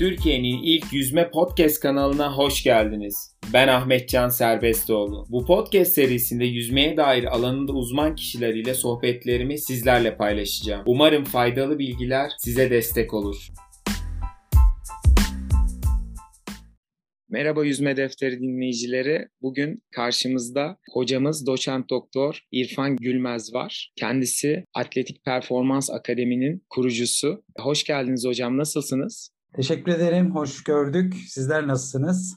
Türkiye'nin ilk yüzme podcast kanalına hoş geldiniz. Ben Ahmet Can Serbestoğlu. Bu podcast serisinde yüzmeye dair alanında uzman kişiler ile sohbetlerimi sizlerle paylaşacağım. Umarım faydalı bilgiler size destek olur. Merhaba Yüzme Defteri dinleyicileri. Bugün karşımızda hocamız doçent doktor İrfan Gülmez var. Kendisi Atletik Performans Akademi'nin kurucusu. Hoş geldiniz hocam. Nasılsınız? Teşekkür ederim. Hoş gördük. Sizler nasılsınız?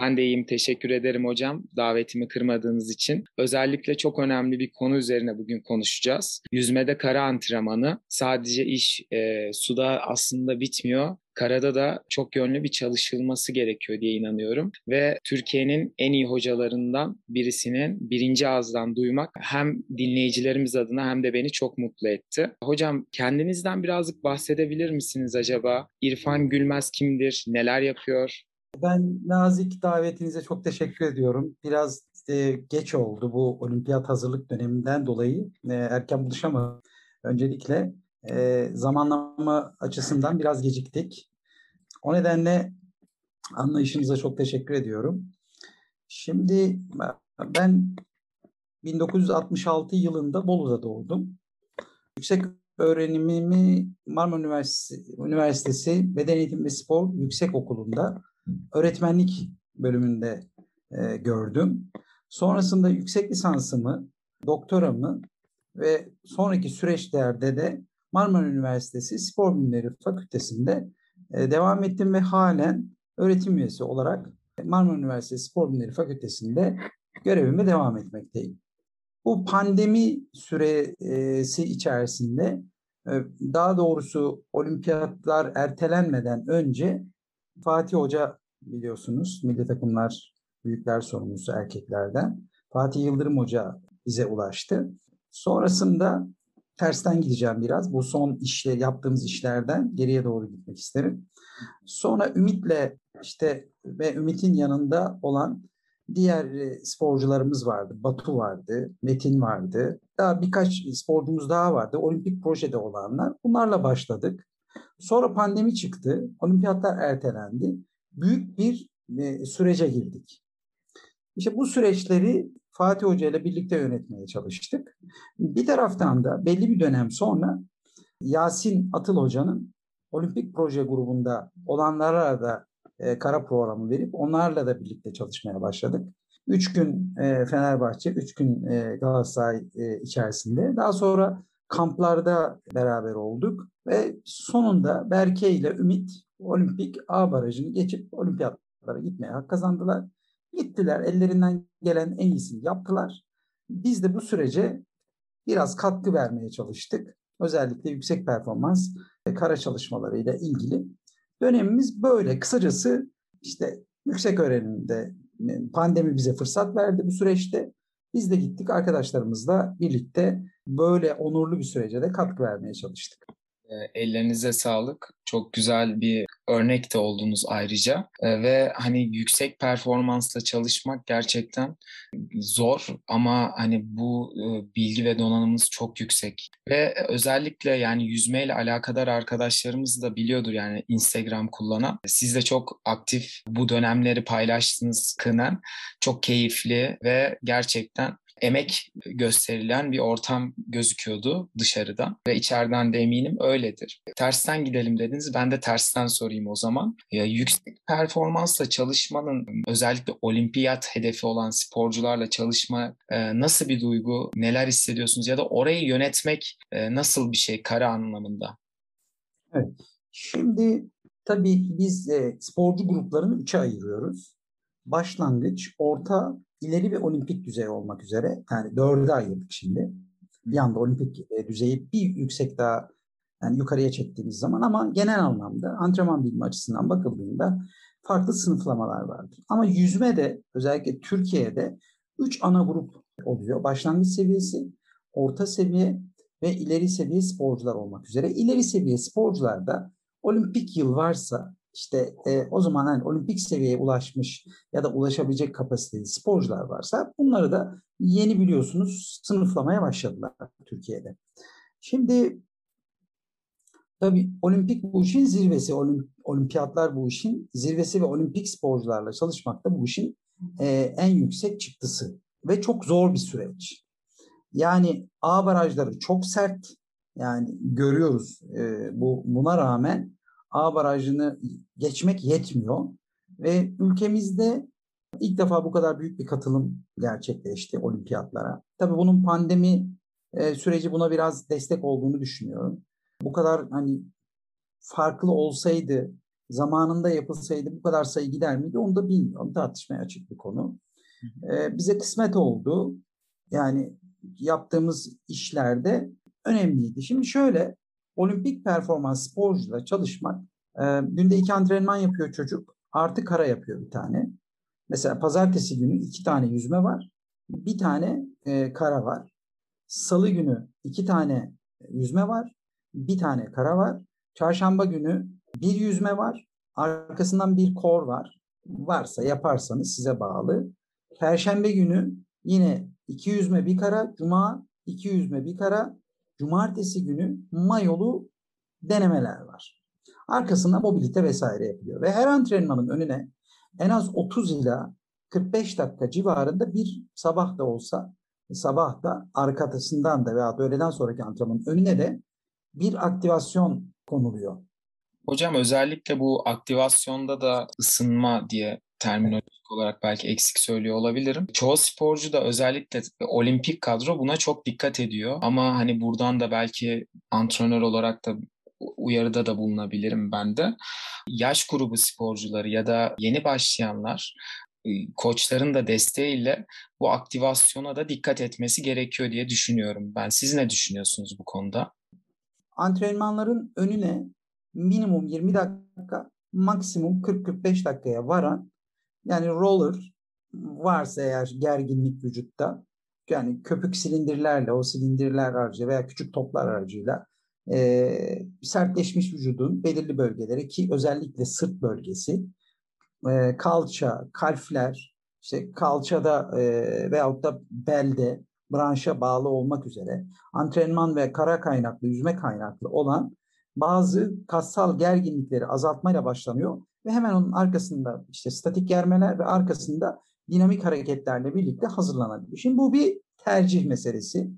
Ben de iyiyim. Teşekkür ederim hocam davetimi kırmadığınız için. Özellikle çok önemli bir konu üzerine bugün konuşacağız. Yüzmede kara antrenmanı. Sadece iş e, suda aslında bitmiyor karada da çok yönlü bir çalışılması gerekiyor diye inanıyorum. Ve Türkiye'nin en iyi hocalarından birisinin birinci ağızdan duymak hem dinleyicilerimiz adına hem de beni çok mutlu etti. Hocam kendinizden birazcık bahsedebilir misiniz acaba? İrfan Gülmez kimdir? Neler yapıyor? Ben nazik davetinize çok teşekkür ediyorum. Biraz e, geç oldu bu olimpiyat hazırlık döneminden dolayı e, erken buluşamadım. Öncelikle e, zamanlama açısından biraz geciktik. O nedenle anlayışınıza çok teşekkür ediyorum. Şimdi ben 1966 yılında Bolu'da doğdum. Yüksek öğrenimimi Marmara Üniversitesi, Üniversitesi Beden Eğitimi ve Spor Yüksek Okulu'nda öğretmenlik bölümünde e, gördüm. Sonrasında yüksek lisansımı, doktoramı ve sonraki süreçlerde de Marmara Üniversitesi Spor Bilimleri Fakültesi'nde e, devam ettim ve halen öğretim üyesi olarak Marmara Üniversitesi Spor Bilimleri Fakültesi'nde görevime devam etmekteyim. Bu pandemi süresi içerisinde e, daha doğrusu olimpiyatlar ertelenmeden önce Fatih Hoca biliyorsunuz milli takımlar büyükler sorumlusu erkeklerden. Fatih Yıldırım Hoca bize ulaştı. Sonrasında tersten gideceğim biraz. Bu son işle yaptığımız işlerden geriye doğru gitmek isterim. Sonra Ümit'le işte ve Ümit'in yanında olan diğer e, sporcularımız vardı. Batu vardı, Metin vardı. Daha birkaç sporcumuz daha vardı. Olimpik projede olanlar. Bunlarla başladık. Sonra pandemi çıktı. Olimpiyatlar ertelendi. Büyük bir e, sürece girdik. İşte bu süreçleri Fatih Hoca ile birlikte yönetmeye çalıştık. Bir taraftan da belli bir dönem sonra Yasin Atıl Hoca'nın olimpik proje grubunda olanlara da e, kara programı verip onlarla da birlikte çalışmaya başladık. Üç gün e, Fenerbahçe, üç gün e, Galatasaray e, içerisinde. Daha sonra kamplarda beraber olduk ve sonunda Berke ile Ümit olimpik A barajını geçip olimpiyatlara gitmeye hak kazandılar. Gittiler ellerinden gelen en iyisini yaptılar. Biz de bu sürece biraz katkı vermeye çalıştık. Özellikle yüksek performans kara çalışmalarıyla ilgili. Dönemimiz böyle. Kısacası işte yüksek öğrenimde pandemi bize fırsat verdi bu süreçte. Biz de gittik arkadaşlarımızla birlikte böyle onurlu bir sürece de katkı vermeye çalıştık. Ellerinize sağlık. Çok güzel bir örnek de oldunuz ayrıca. Ve hani yüksek performansla çalışmak gerçekten zor ama hani bu bilgi ve donanımımız çok yüksek. Ve özellikle yani yüzmeyle alakadar arkadaşlarımız da biliyordur yani Instagram kullanan. Siz de çok aktif bu dönemleri paylaştınız kınen. Çok keyifli ve gerçekten emek gösterilen bir ortam gözüküyordu dışarıdan ve içeriden de eminim öyledir. Tersten gidelim dediniz. Ben de tersten sorayım o zaman. Ya, yüksek performansla çalışmanın özellikle olimpiyat hedefi olan sporcularla çalışma e, nasıl bir duygu? Neler hissediyorsunuz? Ya da orayı yönetmek e, nasıl bir şey kara anlamında? Evet. Şimdi tabii biz e, sporcu gruplarını üçe ayırıyoruz. Başlangıç, orta ileri ve olimpik düzey olmak üzere yani dörde ayırdık şimdi. Bir anda olimpik e, düzeyi bir yüksek daha yani yukarıya çektiğimiz zaman ama genel anlamda antrenman bilimi açısından bakıldığında farklı sınıflamalar vardır. Ama yüzme de özellikle Türkiye'de üç ana grup oluyor. Başlangıç seviyesi, orta seviye ve ileri seviye sporcular olmak üzere. İleri seviye sporcularda olimpik yıl varsa işte e, o zaman hani olimpik seviyeye ulaşmış ya da ulaşabilecek kapasiteli sporcular varsa bunları da yeni biliyorsunuz sınıflamaya başladılar Türkiye'de. Şimdi Tabii olimpik bu işin zirvesi, olim, olimpiyatlar bu işin zirvesi ve olimpik sporcularla çalışmak da bu işin e, en yüksek çıktısı ve çok zor bir süreç. Yani A barajları çok sert. Yani görüyoruz e, bu buna rağmen A barajını geçmek yetmiyor ve ülkemizde ilk defa bu kadar büyük bir katılım gerçekleşti olimpiyatlara. Tabii bunun pandemi e, süreci buna biraz destek olduğunu düşünüyorum. Bu kadar hani farklı olsaydı, zamanında yapılsaydı bu kadar sayı gider miydi onu da bilmiyorum. Tartışmaya açık bir konu. E, bize kısmet oldu. Yani yaptığımız işlerde önemliydi. Şimdi şöyle olimpik performans sporcuyla çalışmak e, günde iki antrenman yapıyor çocuk artı kara yapıyor bir tane. Mesela pazartesi günü iki tane yüzme var. Bir tane e, kara var. Salı günü iki tane yüzme var. Bir tane kara var. Çarşamba günü bir yüzme var. Arkasından bir kor var. Varsa yaparsanız size bağlı. Perşembe günü yine iki yüzme bir kara. Cuma iki yüzme bir kara. Cumartesi günü mayolu denemeler var. Arkasında mobilite vesaire yapılıyor. Ve her antrenmanın önüne en az 30 ila 45 dakika civarında bir sabah da olsa sabah da arkasından da veya öğleden sonraki antrenmanın önüne de bir aktivasyon konuluyor. Hocam özellikle bu aktivasyonda da ısınma diye terminolojik olarak belki eksik söylüyor olabilirim. Çoğu sporcu da özellikle olimpik kadro buna çok dikkat ediyor. Ama hani buradan da belki antrenör olarak da uyarıda da bulunabilirim ben de. Yaş grubu sporcuları ya da yeni başlayanlar e, koçların da desteğiyle bu aktivasyona da dikkat etmesi gerekiyor diye düşünüyorum ben. Siz ne düşünüyorsunuz bu konuda? Antrenmanların önüne minimum 20 dakika, maksimum 40-45 dakikaya varan yani roller varsa eğer gerginlik vücutta yani köpük silindirlerle o silindirler aracı veya küçük toplar aracıyla e, sertleşmiş vücudun belirli bölgeleri ki özellikle sırt bölgesi, e, kalça, kalfler, işte kalçada e, veyahut da belde branşa bağlı olmak üzere antrenman ve kara kaynaklı, yüzme kaynaklı olan bazı kassal gerginlikleri azaltmayla başlanıyor ve hemen onun arkasında işte statik germeler ve arkasında dinamik hareketlerle birlikte hazırlanabiliyor. Şimdi bu bir tercih meselesi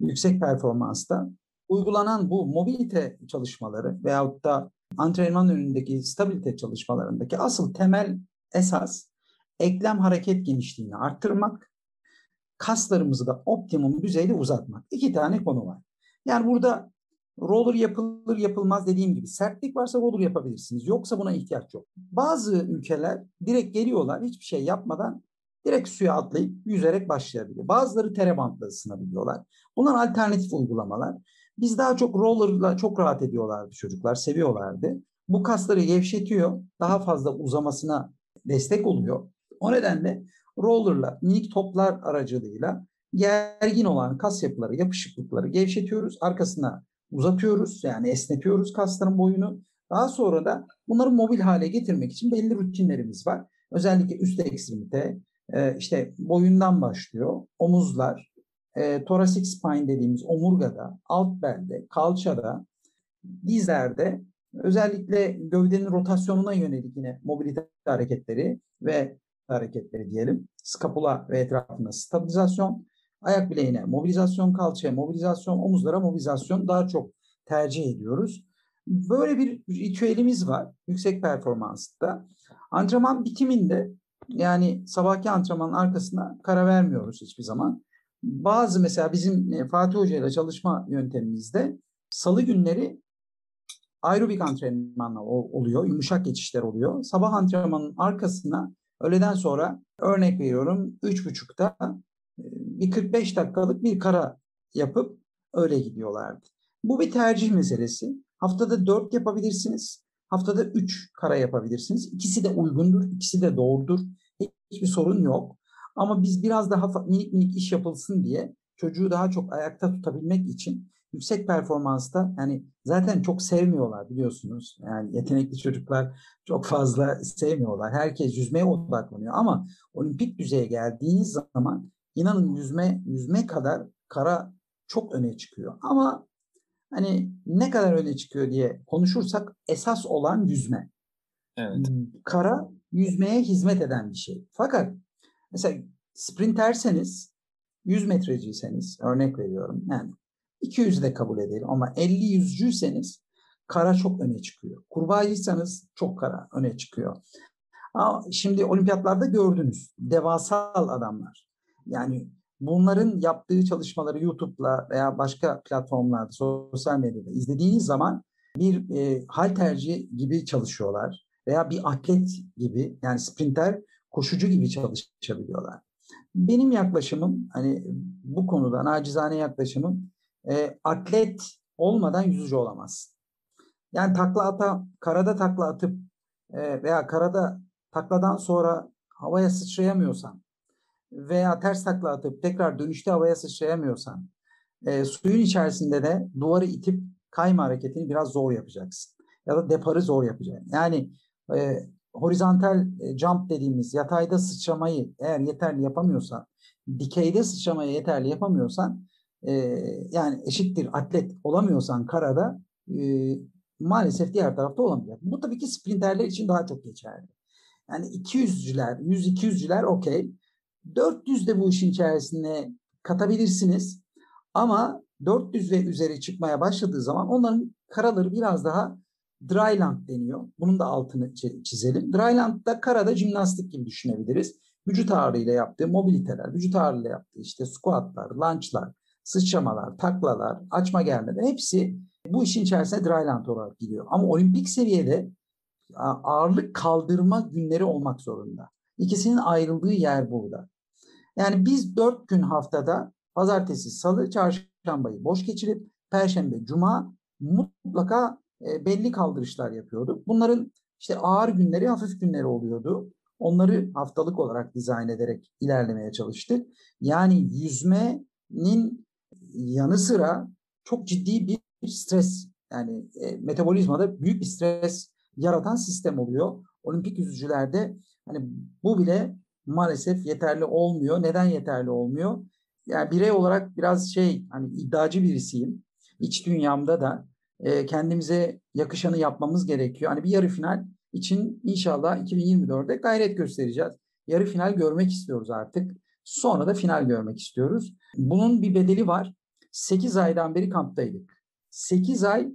yüksek performansta uygulanan bu mobilite çalışmaları veyahut da antrenman önündeki stabilite çalışmalarındaki asıl temel esas eklem hareket genişliğini arttırmak, kaslarımızı da optimum düzeyde uzatmak. İki tane konu var. Yani burada roller yapılır yapılmaz dediğim gibi sertlik varsa roller yapabilirsiniz. Yoksa buna ihtiyaç yok. Bazı ülkeler direkt geliyorlar hiçbir şey yapmadan direkt suya atlayıp yüzerek başlayabiliyor. Bazıları terebantla ısınabiliyorlar. Bunlar alternatif uygulamalar. Biz daha çok roller'la çok rahat ediyorlardı çocuklar, seviyorlardı. Bu kasları gevşetiyor, daha fazla uzamasına destek oluyor. O nedenle roller'la, minik toplar aracılığıyla gergin olan kas yapıları, yapışıklıkları gevşetiyoruz. Arkasına uzatıyoruz yani esnetiyoruz kasların boyunu. Daha sonra da bunları mobil hale getirmek için belli rutinlerimiz var. Özellikle üst ekstremite, e, işte boyundan başlıyor, omuzlar, e, thoracic spine dediğimiz omurgada, alt belde, kalçada, dizlerde özellikle gövdenin rotasyonuna yönelik yine mobilite hareketleri ve hareketleri diyelim. Skapula ve etrafında stabilizasyon, ayak bileğine mobilizasyon, kalçaya mobilizasyon, omuzlara mobilizasyon daha çok tercih ediyoruz. Böyle bir ritüelimiz var yüksek performansta. Antrenman bitiminde yani sabahki antrenmanın arkasına kara vermiyoruz hiçbir zaman. Bazı mesela bizim e, Fatih Hoca ile çalışma yöntemimizde salı günleri aerobik antrenmanla oluyor, yumuşak geçişler oluyor. Sabah antrenmanın arkasına öğleden sonra örnek veriyorum 3.30'da e, bir 45 dakikalık bir kara yapıp öyle gidiyorlardı. Bu bir tercih meselesi. Haftada 4 yapabilirsiniz. Haftada 3 kara yapabilirsiniz. İkisi de uygundur, ikisi de doğrudur. Hiçbir sorun yok. Ama biz biraz daha minik minik iş yapılsın diye çocuğu daha çok ayakta tutabilmek için yüksek performansta yani zaten çok sevmiyorlar biliyorsunuz. Yani yetenekli çocuklar çok fazla sevmiyorlar. Herkes yüzmeye odaklanıyor ama olimpik düzeye geldiğiniz zaman inanın yüzme yüzme kadar kara çok öne çıkıyor. Ama hani ne kadar öne çıkıyor diye konuşursak esas olan yüzme. Evet. Kara yüzmeye hizmet eden bir şey. Fakat mesela sprinterseniz 100 metreciyseniz örnek veriyorum yani 200 de kabul edelim ama 50 yüzcüyseniz kara çok öne çıkıyor. Kurbağaysanız çok kara öne çıkıyor. Ama şimdi olimpiyatlarda gördünüz devasal adamlar. Yani bunların yaptığı çalışmaları YouTube'la veya başka platformlarda, sosyal medyada izlediğiniz zaman bir e, hal tercihi gibi çalışıyorlar veya bir atlet gibi yani sprinter koşucu gibi çalışabiliyorlar. Benim yaklaşımım hani bu konuda nacizane yaklaşımım e, atlet olmadan yüzücü olamaz. Yani takla ata, karada takla atıp e, veya karada takladan sonra havaya sıçrayamıyorsan veya ters takla atıp tekrar dönüşte havaya sıçrayamıyorsan e, suyun içerisinde de duvarı itip kayma hareketini biraz zor yapacaksın. Ya da deparı zor yapacaksın. Yani e, horizontal e, jump dediğimiz yatayda sıçramayı eğer yeterli yapamıyorsan, dikeyde sıçramayı yeterli yapamıyorsan e, yani eşittir atlet olamıyorsan karada e, maalesef diğer tarafta olamayacak. Bu tabii ki sprinterler için daha çok geçerli. Yani 200'cüler, 100-200'cüler okey. 400 de bu işin içerisine katabilirsiniz. Ama 400 ve üzeri çıkmaya başladığı zaman onların karaları biraz daha dryland deniyor. Bunun da altını çizelim. Dryland'da karada jimnastik gibi düşünebiliriz. Vücut ağırlığıyla yaptığı mobiliteler, vücut ağırlığıyla yaptığı işte squatlar, lunge'lar, sıçramalar, taklalar, açma gelmeler hepsi bu işin içerisine dryland olarak giriyor. Ama olimpik seviyede ağırlık kaldırma günleri olmak zorunda. İkisinin ayrıldığı yer burada. Yani biz dört gün haftada pazartesi, salı, çarşambayı boş geçirip perşembe, cuma mutlaka e, belli kaldırışlar yapıyorduk. Bunların işte ağır günleri, hafif günleri oluyordu. Onları haftalık olarak dizayn ederek ilerlemeye çalıştık. Yani yüzmenin yanı sıra çok ciddi bir stres yani e, metabolizmada büyük bir stres yaratan sistem oluyor. Olimpik yüzücülerde hani bu bile maalesef yeterli olmuyor. Neden yeterli olmuyor? Yani birey olarak biraz şey hani iddiacı birisiyim. İç dünyamda da e, kendimize yakışanı yapmamız gerekiyor. Hani bir yarı final için inşallah 2024'de gayret göstereceğiz. Yarı final görmek istiyoruz artık. Sonra da final görmek istiyoruz. Bunun bir bedeli var. 8 aydan beri kamptaydık. 8 ay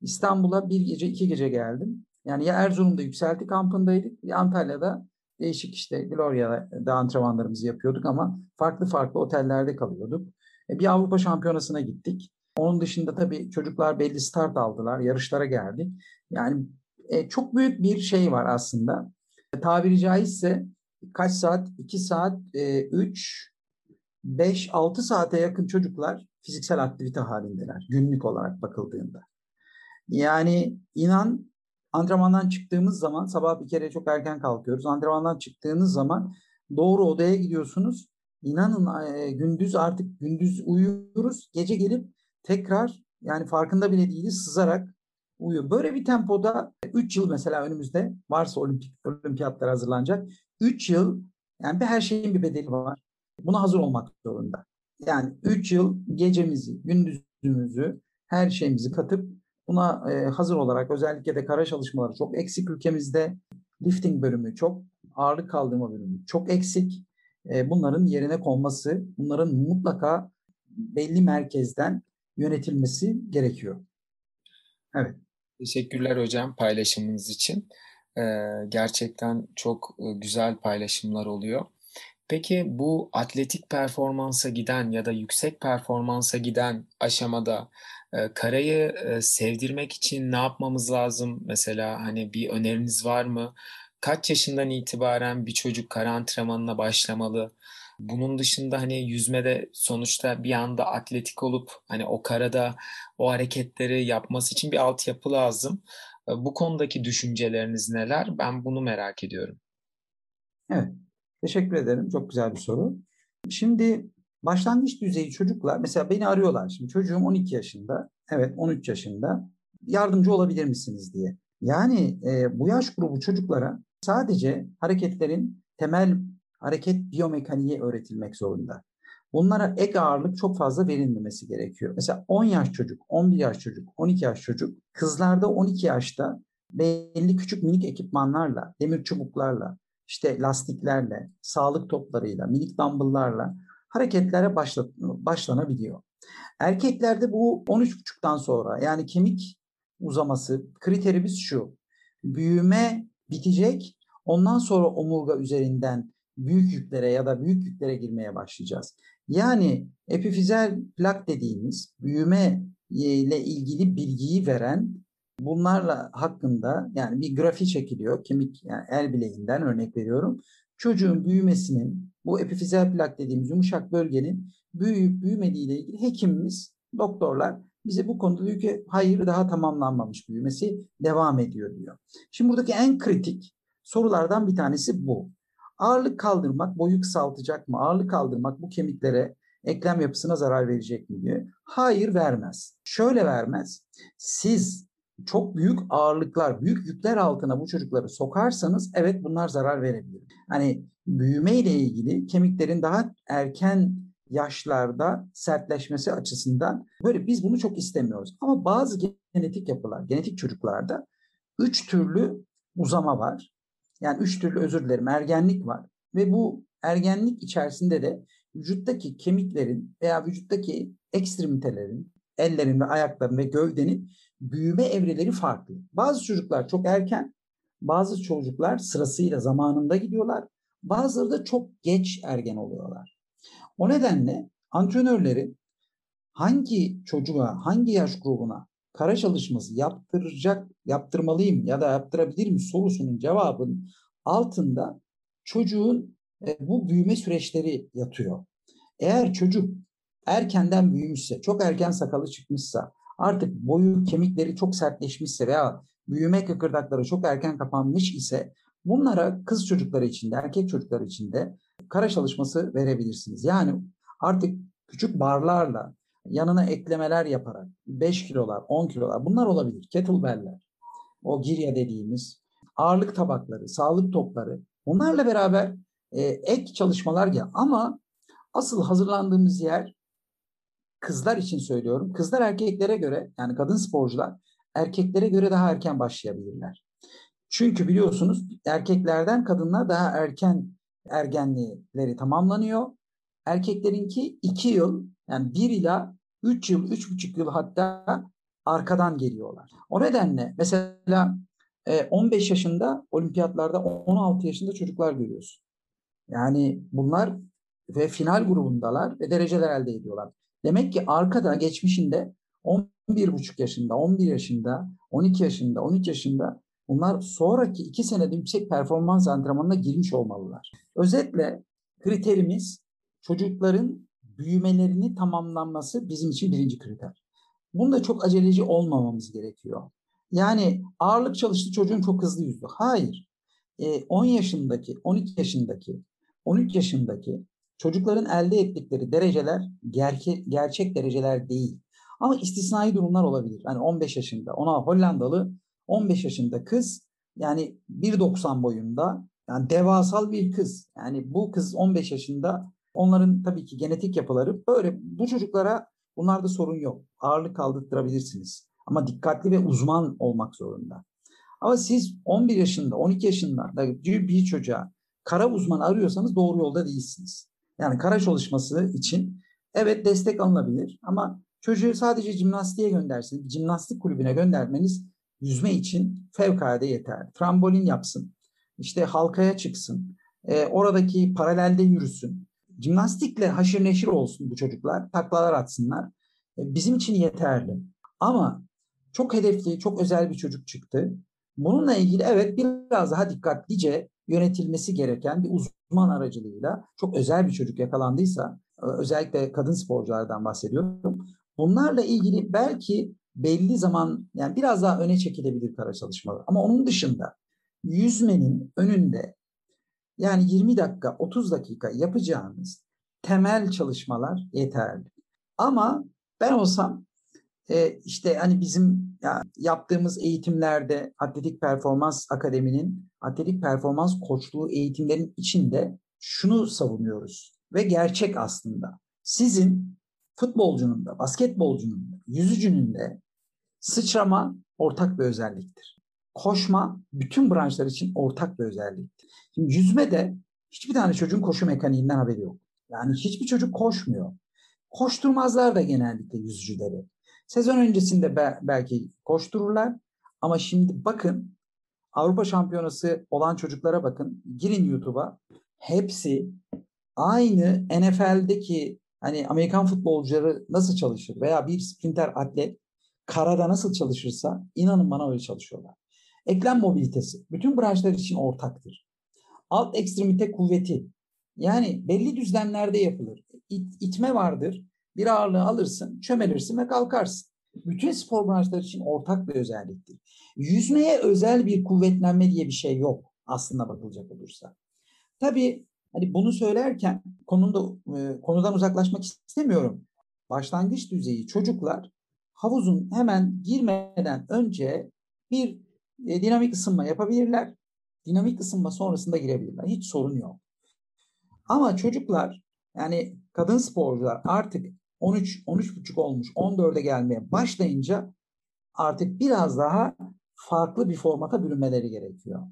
İstanbul'a bir gece iki gece geldim. Yani ya Erzurum'da yükselti kampındaydık ya Antalya'da değişik işte Gloria'da antrenmanlarımızı yapıyorduk ama farklı farklı otellerde kalıyorduk. E, bir Avrupa Şampiyonası'na gittik. Onun dışında tabii çocuklar belli start aldılar, yarışlara geldik. Yani e, çok büyük bir şey var aslında. E, tabiri caizse kaç saat? 2 saat, e, 3, 5, 6 saate yakın çocuklar fiziksel aktivite halindeler günlük olarak bakıldığında. Yani inan antrenmandan çıktığımız zaman sabah bir kere çok erken kalkıyoruz. Antrenmandan çıktığınız zaman doğru odaya gidiyorsunuz. İnanın e, gündüz artık gündüz uyuyoruz. Gece gelip tekrar yani farkında bile değiliz sızarak uyuyor. Böyle bir tempoda 3 yıl mesela önümüzde varsa olimpik olimpiyatlar hazırlanacak. 3 yıl yani bir her şeyin bir bedeli var. Buna hazır olmak zorunda. Yani 3 yıl gecemizi, gündüzümüzü, her şeyimizi katıp buna e, hazır olarak özellikle de kara çalışmaları çok eksik ülkemizde. Lifting bölümü çok, ağırlık kaldırma bölümü çok eksik. E, bunların yerine konması, bunların mutlaka belli merkezden yönetilmesi gerekiyor. Evet. Teşekkürler hocam paylaşımınız için. Ee, gerçekten çok e, güzel paylaşımlar oluyor. Peki bu atletik performansa giden ya da yüksek performansa giden aşamada karayı sevdirmek için ne yapmamız lazım? Mesela hani bir öneriniz var mı? Kaç yaşından itibaren bir çocuk kara antrenmanına başlamalı? Bunun dışında hani yüzmede sonuçta bir anda atletik olup hani o karada o hareketleri yapması için bir altyapı lazım. Bu konudaki düşünceleriniz neler? Ben bunu merak ediyorum. Evet. Teşekkür ederim. Çok güzel bir soru. Şimdi başlangıç düzeyi çocuklar mesela beni arıyorlar. Şimdi çocuğum 12 yaşında. Evet 13 yaşında. Yardımcı olabilir misiniz diye. Yani e, bu yaş grubu çocuklara sadece hareketlerin temel hareket biyomekaniği öğretilmek zorunda. bunlara ek ağırlık çok fazla verilmemesi gerekiyor. Mesela 10 yaş çocuk, 11 yaş çocuk, 12 yaş çocuk kızlarda 12 yaşta belli küçük minik ekipmanlarla, demir çubuklarla, işte lastiklerle, sağlık toplarıyla, minik dumbbell'larla hareketlere başla, başlanabiliyor. Erkeklerde bu 13,5'tan sonra yani kemik uzaması kriterimiz şu. Büyüme bitecek. Ondan sonra omurga üzerinden büyük yüklere ya da büyük yüklere girmeye başlayacağız. Yani epifizel plak dediğimiz büyüme ile ilgili bilgiyi veren bunlarla hakkında yani bir grafi çekiliyor. Kemik yani el bileğinden örnek veriyorum. Çocuğun büyümesinin bu epifizel plak dediğimiz yumuşak bölgenin büyüyüp büyümediği ile ilgili hekimimiz, doktorlar bize bu konuda diyor ki hayır daha tamamlanmamış büyümesi devam ediyor diyor. Şimdi buradaki en kritik sorulardan bir tanesi bu. Ağırlık kaldırmak boyu kısaltacak mı? Ağırlık kaldırmak bu kemiklere eklem yapısına zarar verecek mi diyor. Hayır vermez. Şöyle vermez. Siz çok büyük ağırlıklar, büyük yükler altına bu çocukları sokarsanız evet bunlar zarar verebilir. Hani büyüme ile ilgili kemiklerin daha erken yaşlarda sertleşmesi açısından böyle biz bunu çok istemiyoruz. Ama bazı genetik yapılar, genetik çocuklarda üç türlü uzama var. Yani üç türlü özür dilerim ergenlik var. Ve bu ergenlik içerisinde de vücuttaki kemiklerin veya vücuttaki ekstremitelerin, ellerin ve ayakların ve gövdenin büyüme evreleri farklı. Bazı çocuklar çok erken, bazı çocuklar sırasıyla zamanında gidiyorlar. Bazıları da çok geç ergen oluyorlar. O nedenle antrenörlerin hangi çocuğa, hangi yaş grubuna kara çalışması yaptıracak, yaptırmalıyım ya da yaptırabilir mi sorusunun cevabının altında çocuğun e, bu büyüme süreçleri yatıyor. Eğer çocuk erkenden büyümüşse, çok erken sakalı çıkmışsa, artık boyu, kemikleri çok sertleşmişse veya büyüme kıkırdakları çok erken kapanmış ise bunlara kız çocukları içinde, erkek çocukları içinde kara çalışması verebilirsiniz. Yani artık küçük barlarla yanına eklemeler yaparak 5 kilolar, 10 kilolar bunlar olabilir. Kettlebell'ler, o girya dediğimiz ağırlık tabakları, sağlık topları bunlarla beraber e, ek çalışmalar gel. Ama asıl hazırlandığımız yer kızlar için söylüyorum. Kızlar erkeklere göre yani kadın sporcular erkeklere göre daha erken başlayabilirler. Çünkü biliyorsunuz erkeklerden kadınlar daha erken ergenlikleri tamamlanıyor. Erkeklerinki 2 yıl yani 1 ila 3 yıl, 3,5 yıl hatta arkadan geliyorlar. O nedenle mesela 15 yaşında olimpiyatlarda 16 yaşında çocuklar görüyorsun. Yani bunlar ve final grubundalar ve dereceler elde ediyorlar. Demek ki arkada geçmişinde 11,5 yaşında, 11 yaşında, 12 yaşında, 13 yaşında bunlar sonraki 2 senede yüksek performans antrenmanına girmiş olmalılar. Özetle kriterimiz çocukların büyümelerini tamamlanması bizim için birinci kriter. Bunda çok aceleci olmamamız gerekiyor. Yani ağırlık çalıştı çocuğun çok hızlı yüzdü. Hayır. 10 yaşındaki, 12 yaşındaki, 13 yaşındaki çocukların elde ettikleri dereceler gerçek, gerçek dereceler değil. Ama istisnai durumlar olabilir. Hani 15 yaşında, ona Hollandalı 15 yaşında kız yani 1.90 boyunda yani devasal bir kız. Yani bu kız 15 yaşında onların tabii ki genetik yapıları böyle bu çocuklara bunlarda sorun yok. Ağırlık kaldırtırabilirsiniz. Ama dikkatli ve uzman olmak zorunda. Ama siz 11 yaşında, 12 yaşında bir çocuğa kara uzman arıyorsanız doğru yolda değilsiniz. Yani kara çalışması için evet destek alınabilir ama çocuğu sadece jimnastiğe göndersin, jimnastik kulübüne göndermeniz yüzme için fevkalade yeter. Trambolin yapsın, işte halkaya çıksın, e, oradaki paralelde yürüsün. Jimnastikle haşır neşir olsun bu çocuklar, taklalar atsınlar. E, bizim için yeterli. Ama çok hedefli, çok özel bir çocuk çıktı. Bununla ilgili evet biraz daha dikkatlice yönetilmesi gereken bir uzman aracılığıyla çok özel bir çocuk yakalandıysa e, özellikle kadın sporculardan bahsediyorum. Bunlarla ilgili belki belli zaman yani biraz daha öne çekilebilir kara çalışmalar. Ama onun dışında yüzmenin önünde yani 20 dakika 30 dakika yapacağınız temel çalışmalar yeterli. Ama ben olsam e, işte hani bizim ya, yaptığımız eğitimlerde Atletik Performans Akademi'nin atletik performans koçluğu eğitimlerin içinde şunu savunuyoruz ve gerçek aslında. Sizin futbolcunun da, basketbolcunun da, yüzücünün de sıçrama ortak bir özelliktir. Koşma bütün branşlar için ortak bir özelliktir. Şimdi yüzme de hiçbir tane çocuğun koşu mekaniğinden haberi yok. Yani hiçbir çocuk koşmuyor. Koşturmazlar da genellikle yüzücüleri. Sezon öncesinde be- belki koştururlar ama şimdi bakın Avrupa Şampiyonası olan çocuklara bakın. Girin YouTube'a. Hepsi aynı NFL'deki hani Amerikan futbolcuları nasıl çalışır veya bir sprinter atlet karada nasıl çalışırsa inanın bana öyle çalışıyorlar. Eklem mobilitesi bütün branşlar için ortaktır. Alt ekstremite kuvveti yani belli düzlemlerde yapılır. İt, itme vardır. Bir ağırlığı alırsın, çömelirsin ve kalkarsın. Bütün spor branşları için ortak bir özelliktir. Yüzmeye özel bir kuvvetlenme diye bir şey yok aslında bakılacak olursa. Tabii hani bunu söylerken konunda, e, konudan uzaklaşmak istemiyorum. Başlangıç düzeyi çocuklar havuzun hemen girmeden önce bir e, dinamik ısınma yapabilirler. Dinamik ısınma sonrasında girebilirler. Hiç sorun yok. Ama çocuklar yani kadın sporcular artık 13 13,5 olmuş 14'e gelmeye başlayınca artık biraz daha farklı bir formata bürünmeleri gerekiyor.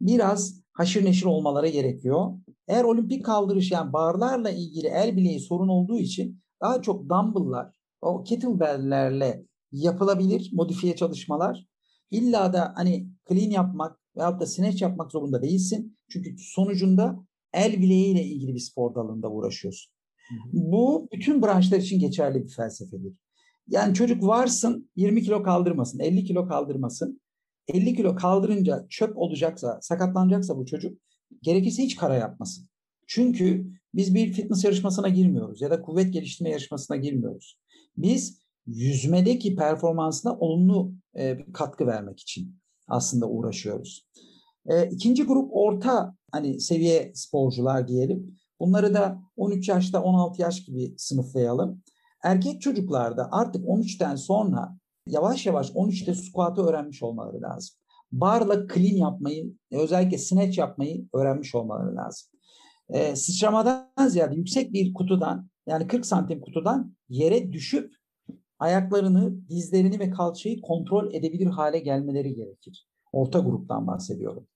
Biraz haşır neşir olmaları gerekiyor. Eğer olimpik kaldırış yani barlarla ilgili el bileği sorun olduğu için daha çok dumbbell'lar, o kettlebell'lerle yapılabilir modifiye çalışmalar. İlla da hani clean yapmak veyahut da snatch yapmak zorunda değilsin. Çünkü sonucunda el bileğiyle ilgili bir spor dalında uğraşıyorsun. Bu bütün branşlar için geçerli bir felsefedir. Yani çocuk varsın 20 kilo kaldırmasın, 50 kilo kaldırmasın. 50 kilo kaldırınca çöp olacaksa, sakatlanacaksa bu çocuk gerekirse hiç kara yapmasın. Çünkü biz bir fitness yarışmasına girmiyoruz ya da kuvvet geliştirme yarışmasına girmiyoruz. Biz yüzmedeki performansına olumlu e, bir katkı vermek için aslında uğraşıyoruz. E, ikinci grup orta hani seviye sporcular diyelim. Bunları da 13 yaşta 16 yaş gibi sınıflayalım. Erkek çocuklarda artık 13'ten sonra yavaş yavaş 13'te squat'ı öğrenmiş olmaları lazım. Barla clean yapmayı, özellikle snatch yapmayı öğrenmiş olmaları lazım. Ee, sıçramadan ziyade yüksek bir kutudan yani 40 santim kutudan yere düşüp ayaklarını, dizlerini ve kalçayı kontrol edebilir hale gelmeleri gerekir. Orta gruptan bahsediyorum.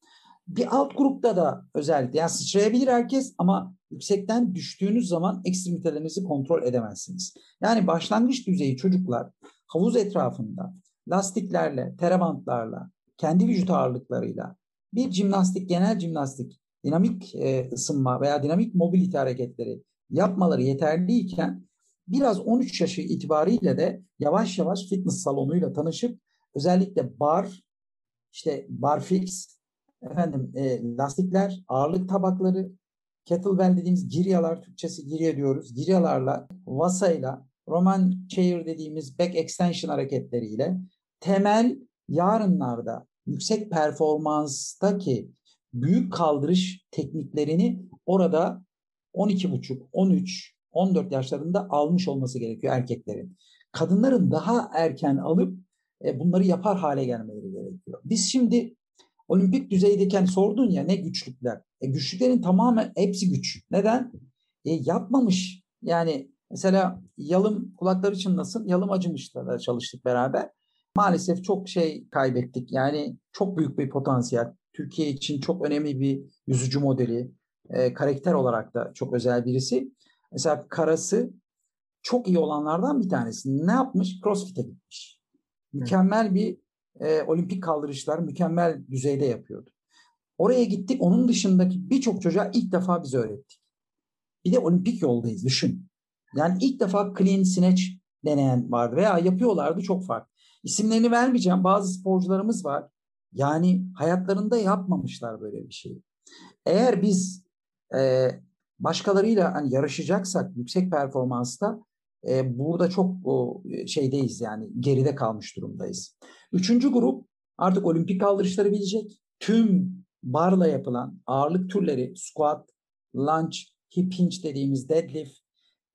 Bir alt grupta da özellikle yani sıçrayabilir herkes ama yüksekten düştüğünüz zaman ekstremitelerinizi kontrol edemezsiniz. Yani başlangıç düzeyi çocuklar havuz etrafında lastiklerle, terabantlarla, kendi vücut ağırlıklarıyla bir jimnastik, genel jimnastik, dinamik e, ısınma veya dinamik mobilite hareketleri yapmaları yeterliyken biraz 13 yaşı itibariyle de yavaş yavaş fitness salonuyla tanışıp özellikle bar, işte barfix, efendim e, lastikler, ağırlık tabakları, kettlebell dediğimiz giryalar, Türkçesi girya diyoruz. Giryalarla, vasayla, Roman chair dediğimiz back extension hareketleriyle temel yarınlarda yüksek performanstaki büyük kaldırış tekniklerini orada 12,5, 13, 14 yaşlarında almış olması gerekiyor erkeklerin. Kadınların daha erken alıp e, bunları yapar hale gelmeleri gerekiyor. Biz şimdi olimpik düzeydeyken sordun ya ne güçlükler. E, güçlüklerin tamamen hepsi güç. Neden? E, yapmamış. Yani mesela yalım kulakları çınlasın. Yalım acımışla da çalıştık beraber. Maalesef çok şey kaybettik. Yani çok büyük bir potansiyel. Türkiye için çok önemli bir yüzücü modeli. E, karakter olarak da çok özel birisi. Mesela karası çok iyi olanlardan bir tanesi. Ne yapmış? Crossfit'e gitmiş. Mükemmel bir e, olimpik kaldırışlar mükemmel düzeyde yapıyordu. Oraya gittik. Onun dışındaki birçok çocuğa ilk defa biz öğrettik. Bir de olimpik yoldayız düşün. Yani ilk defa clean snatch deneyen vardı veya yapıyorlardı çok farklı. İsimlerini vermeyeceğim. Bazı sporcularımız var. Yani hayatlarında yapmamışlar böyle bir şeyi. Eğer biz e, başkalarıyla hani yarışacaksak yüksek performansta e, burada çok o, şeydeyiz yani geride kalmış durumdayız. Üçüncü grup artık olimpik kaldırışları bilecek. Tüm barla yapılan ağırlık türleri squat, lunge, hip hinge dediğimiz deadlift,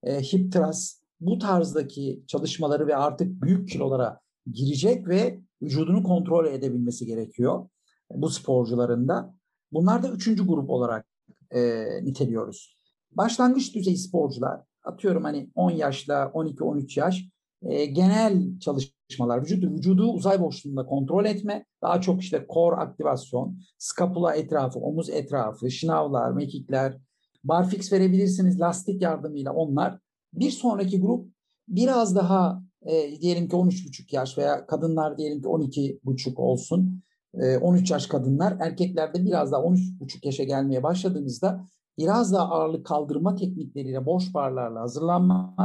e, hip thrust bu tarzdaki çalışmaları ve artık büyük kilolara girecek ve vücudunu kontrol edebilmesi gerekiyor bu sporcuların da. Bunlar da üçüncü grup olarak e, niteliyoruz. Başlangıç düzey sporcular atıyorum hani 10 yaşla 12-13 yaş e, genel çalışmalar, vücudu, vücudu uzay boşluğunda kontrol etme, daha çok işte core aktivasyon, skapula etrafı, omuz etrafı, şınavlar, mekikler, barfix verebilirsiniz lastik yardımıyla onlar. Bir sonraki grup biraz daha e, diyelim ki 13,5 yaş veya kadınlar diyelim ki 12,5 olsun. E, 13 yaş kadınlar, erkeklerde biraz daha 13,5 yaşa gelmeye başladığımızda biraz daha ağırlık kaldırma teknikleriyle, boş barlarla hazırlanma.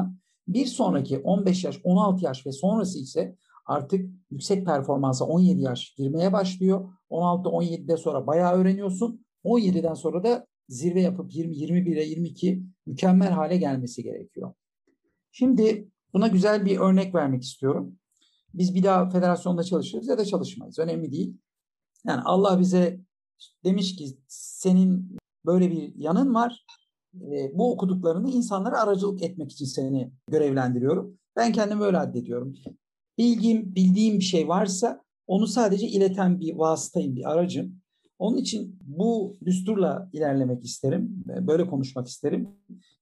Bir sonraki 15 yaş, 16 yaş ve sonrası ise artık yüksek performansa 17 yaş girmeye başlıyor. 16-17'de sonra bayağı öğreniyorsun. 17'den sonra da zirve yapıp 20, 21'e 22 mükemmel hale gelmesi gerekiyor. Şimdi buna güzel bir örnek vermek istiyorum. Biz bir daha federasyonda çalışırız ya da çalışmayız. Önemli değil. Yani Allah bize demiş ki senin böyle bir yanın var. E, bu okuduklarını insanlara aracılık etmek için seni görevlendiriyorum. Ben kendimi öyle addediyorum. Bilgim, bildiğim bir şey varsa onu sadece ileten bir vasıtayım, bir aracım. Onun için bu düsturla ilerlemek isterim. Böyle konuşmak isterim.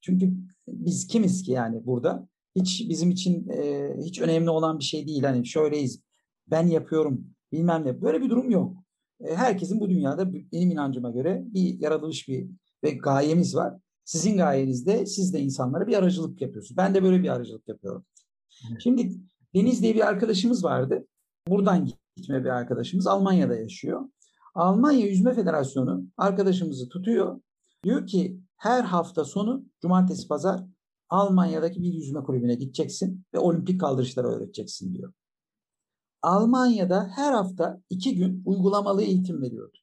Çünkü biz kimiz ki yani burada? Hiç bizim için e, hiç önemli olan bir şey değil. Hani şöyleyiz, ben yapıyorum, bilmem ne. Böyle bir durum yok. E, herkesin bu dünyada benim inancıma göre bir yaratılış bir ve gayemiz var. Sizin gayenizde siz de insanlara bir aracılık yapıyorsunuz. Ben de böyle bir aracılık yapıyorum. Şimdi Deniz diye bir arkadaşımız vardı. Buradan gitme bir arkadaşımız. Almanya'da yaşıyor. Almanya Yüzme Federasyonu arkadaşımızı tutuyor. Diyor ki her hafta sonu cumartesi pazar Almanya'daki bir yüzme kulübüne gideceksin ve olimpik kaldırışları öğreteceksin diyor. Almanya'da her hafta iki gün uygulamalı eğitim veriyordu.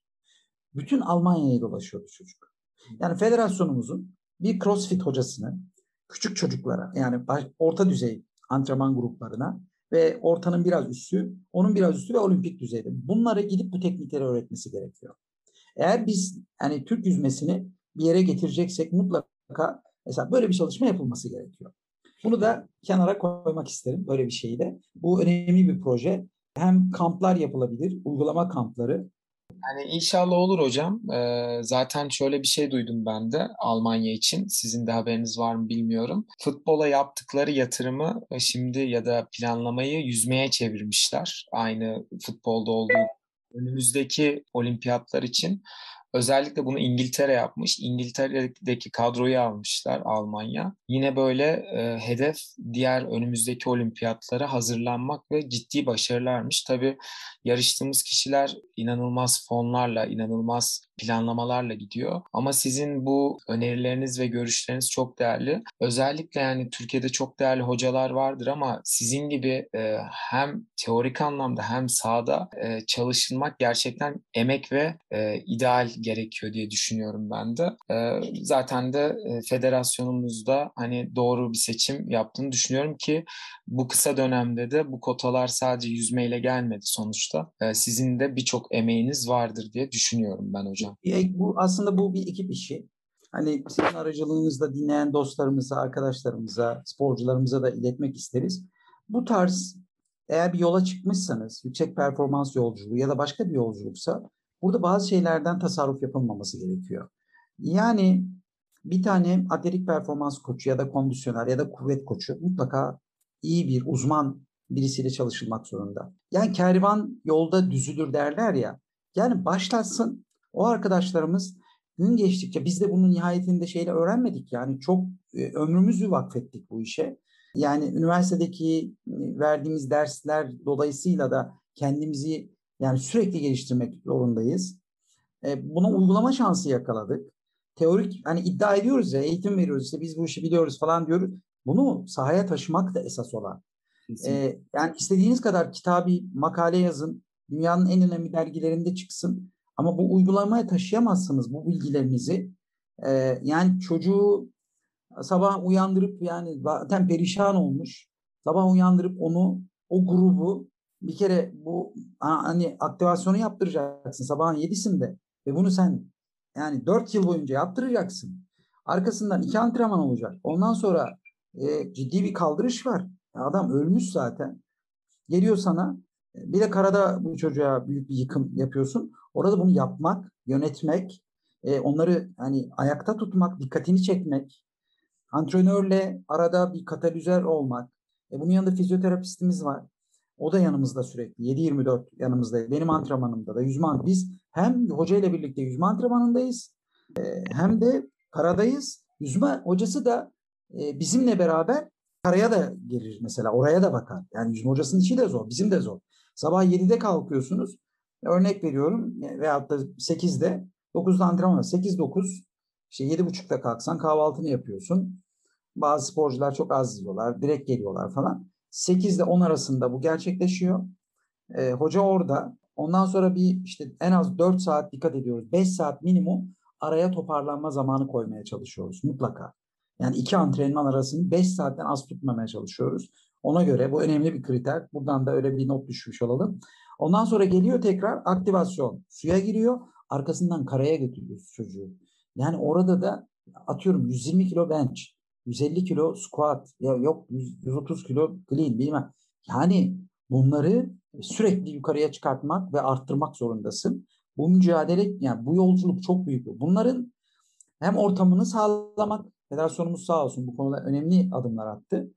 Bütün Almanya'yı dolaşıyordu çocuk. Yani federasyonumuzun bir crossfit hocasını küçük çocuklara yani orta düzey antrenman gruplarına ve ortanın biraz üstü, onun biraz üstü ve olimpik düzeyde. Bunlara gidip bu teknikleri öğretmesi gerekiyor. Eğer biz yani Türk yüzmesini bir yere getireceksek mutlaka mesela böyle bir çalışma yapılması gerekiyor. Bunu da kenara koymak isterim böyle bir şeyi de. Bu önemli bir proje. Hem kamplar yapılabilir, uygulama kampları. Yani inşallah olur hocam. Ee, zaten şöyle bir şey duydum ben de Almanya için. Sizin de haberiniz var mı bilmiyorum. Futbola yaptıkları yatırımı e, şimdi ya da planlamayı yüzmeye çevirmişler. Aynı futbolda olduğu önümüzdeki olimpiyatlar için Özellikle bunu İngiltere yapmış. İngiltere'deki kadroyu almışlar Almanya. Yine böyle e, hedef diğer önümüzdeki olimpiyatlara hazırlanmak ve ciddi başarılarmış. Tabii yarıştığımız kişiler inanılmaz fonlarla, inanılmaz planlamalarla gidiyor. Ama sizin bu önerileriniz ve görüşleriniz çok değerli. Özellikle yani Türkiye'de çok değerli hocalar vardır ama sizin gibi e, hem teorik anlamda hem sahada e, çalışılmak gerçekten emek ve e, ideal gerekiyor diye düşünüyorum ben de. E, zaten de e, federasyonumuzda hani doğru bir seçim yaptığını düşünüyorum ki bu kısa dönemde de bu kotalar sadece yüzmeyle gelmedi sonuçta. E, sizin de birçok emeğiniz vardır diye düşünüyorum ben hocam hocam. Bu aslında bu bir ekip işi. Hani sizin aracılığınızda dinleyen dostlarımıza, arkadaşlarımıza, sporcularımıza da iletmek isteriz. Bu tarz eğer bir yola çıkmışsanız, yüksek performans yolculuğu ya da başka bir yolculuksa burada bazı şeylerden tasarruf yapılmaması gerekiyor. Yani bir tane atletik performans koçu ya da kondisyoner ya da kuvvet koçu mutlaka iyi bir uzman birisiyle çalışılmak zorunda. Yani kervan yolda düzülür derler ya. Yani başlatsın o arkadaşlarımız gün geçtikçe biz de bunun nihayetinde şeyle öğrenmedik. Yani çok e, ömrümüzü vakfettik bu işe. Yani üniversitedeki e, verdiğimiz dersler dolayısıyla da kendimizi yani sürekli geliştirmek zorundayız. E, buna uygulama şansı yakaladık. Teorik hani iddia ediyoruz ya eğitim veriyoruz işte biz bu işi biliyoruz falan diyoruz. Bunu sahaya taşımak da esas olan. E, yani istediğiniz kadar kitabi makale yazın. Dünyanın en önemli dergilerinde çıksın. Ama bu uygulamaya taşıyamazsınız bu bilgilerinizi. Ee, yani çocuğu sabah uyandırıp yani zaten perişan olmuş. Sabah uyandırıp onu o grubu bir kere bu hani aktivasyonu yaptıracaksın sabahın yedisinde ve bunu sen yani dört yıl boyunca yaptıracaksın. Arkasından iki antrenman olacak. Ondan sonra e, ciddi bir kaldırış var. Adam ölmüş zaten. Geliyor sana bir de karada bu çocuğa büyük bir yıkım yapıyorsun. Orada bunu yapmak, yönetmek, e, onları hani ayakta tutmak, dikkatini çekmek. Antrenörle arada bir katalizör olmak. E bunun yanında fizyoterapistimiz var. O da yanımızda sürekli. 7-24 yanımızda. Benim antrenmanımda da yüzme Biz hem hoca ile birlikte yüzme antrenmanındayız e, hem de karadayız. Yüzme hocası da e, bizimle beraber karaya da gelir mesela. Oraya da bakar. Yani yüzme hocasının işi de zor. Bizim de zor. Sabah 7'de kalkıyorsunuz. Örnek veriyorum veyahut da 8'de 9'da antrenman var. 8-9 işte 7.30'da kalksan kahvaltını yapıyorsun. Bazı sporcular çok az yiyorlar. Direkt geliyorlar falan. 8 ile 10 arasında bu gerçekleşiyor. E, hoca orada. Ondan sonra bir işte en az 4 saat dikkat ediyoruz. 5 saat minimum araya toparlanma zamanı koymaya çalışıyoruz mutlaka. Yani iki antrenman arasını 5 saatten az tutmamaya çalışıyoruz. Ona göre bu önemli bir kriter. Buradan da öyle bir not düşmüş olalım. Ondan sonra geliyor tekrar aktivasyon. Suya giriyor. Arkasından karaya götürüyoruz çocuğu. Yani orada da atıyorum 120 kilo bench, 150 kilo squat, ya yok 130 kilo clean bilmem. Yani bunları sürekli yukarıya çıkartmak ve arttırmak zorundasın. Bu mücadele, yani bu yolculuk çok büyük. Bunların hem ortamını sağlamak, federasyonumuz sağ olsun bu konuda önemli adımlar attı.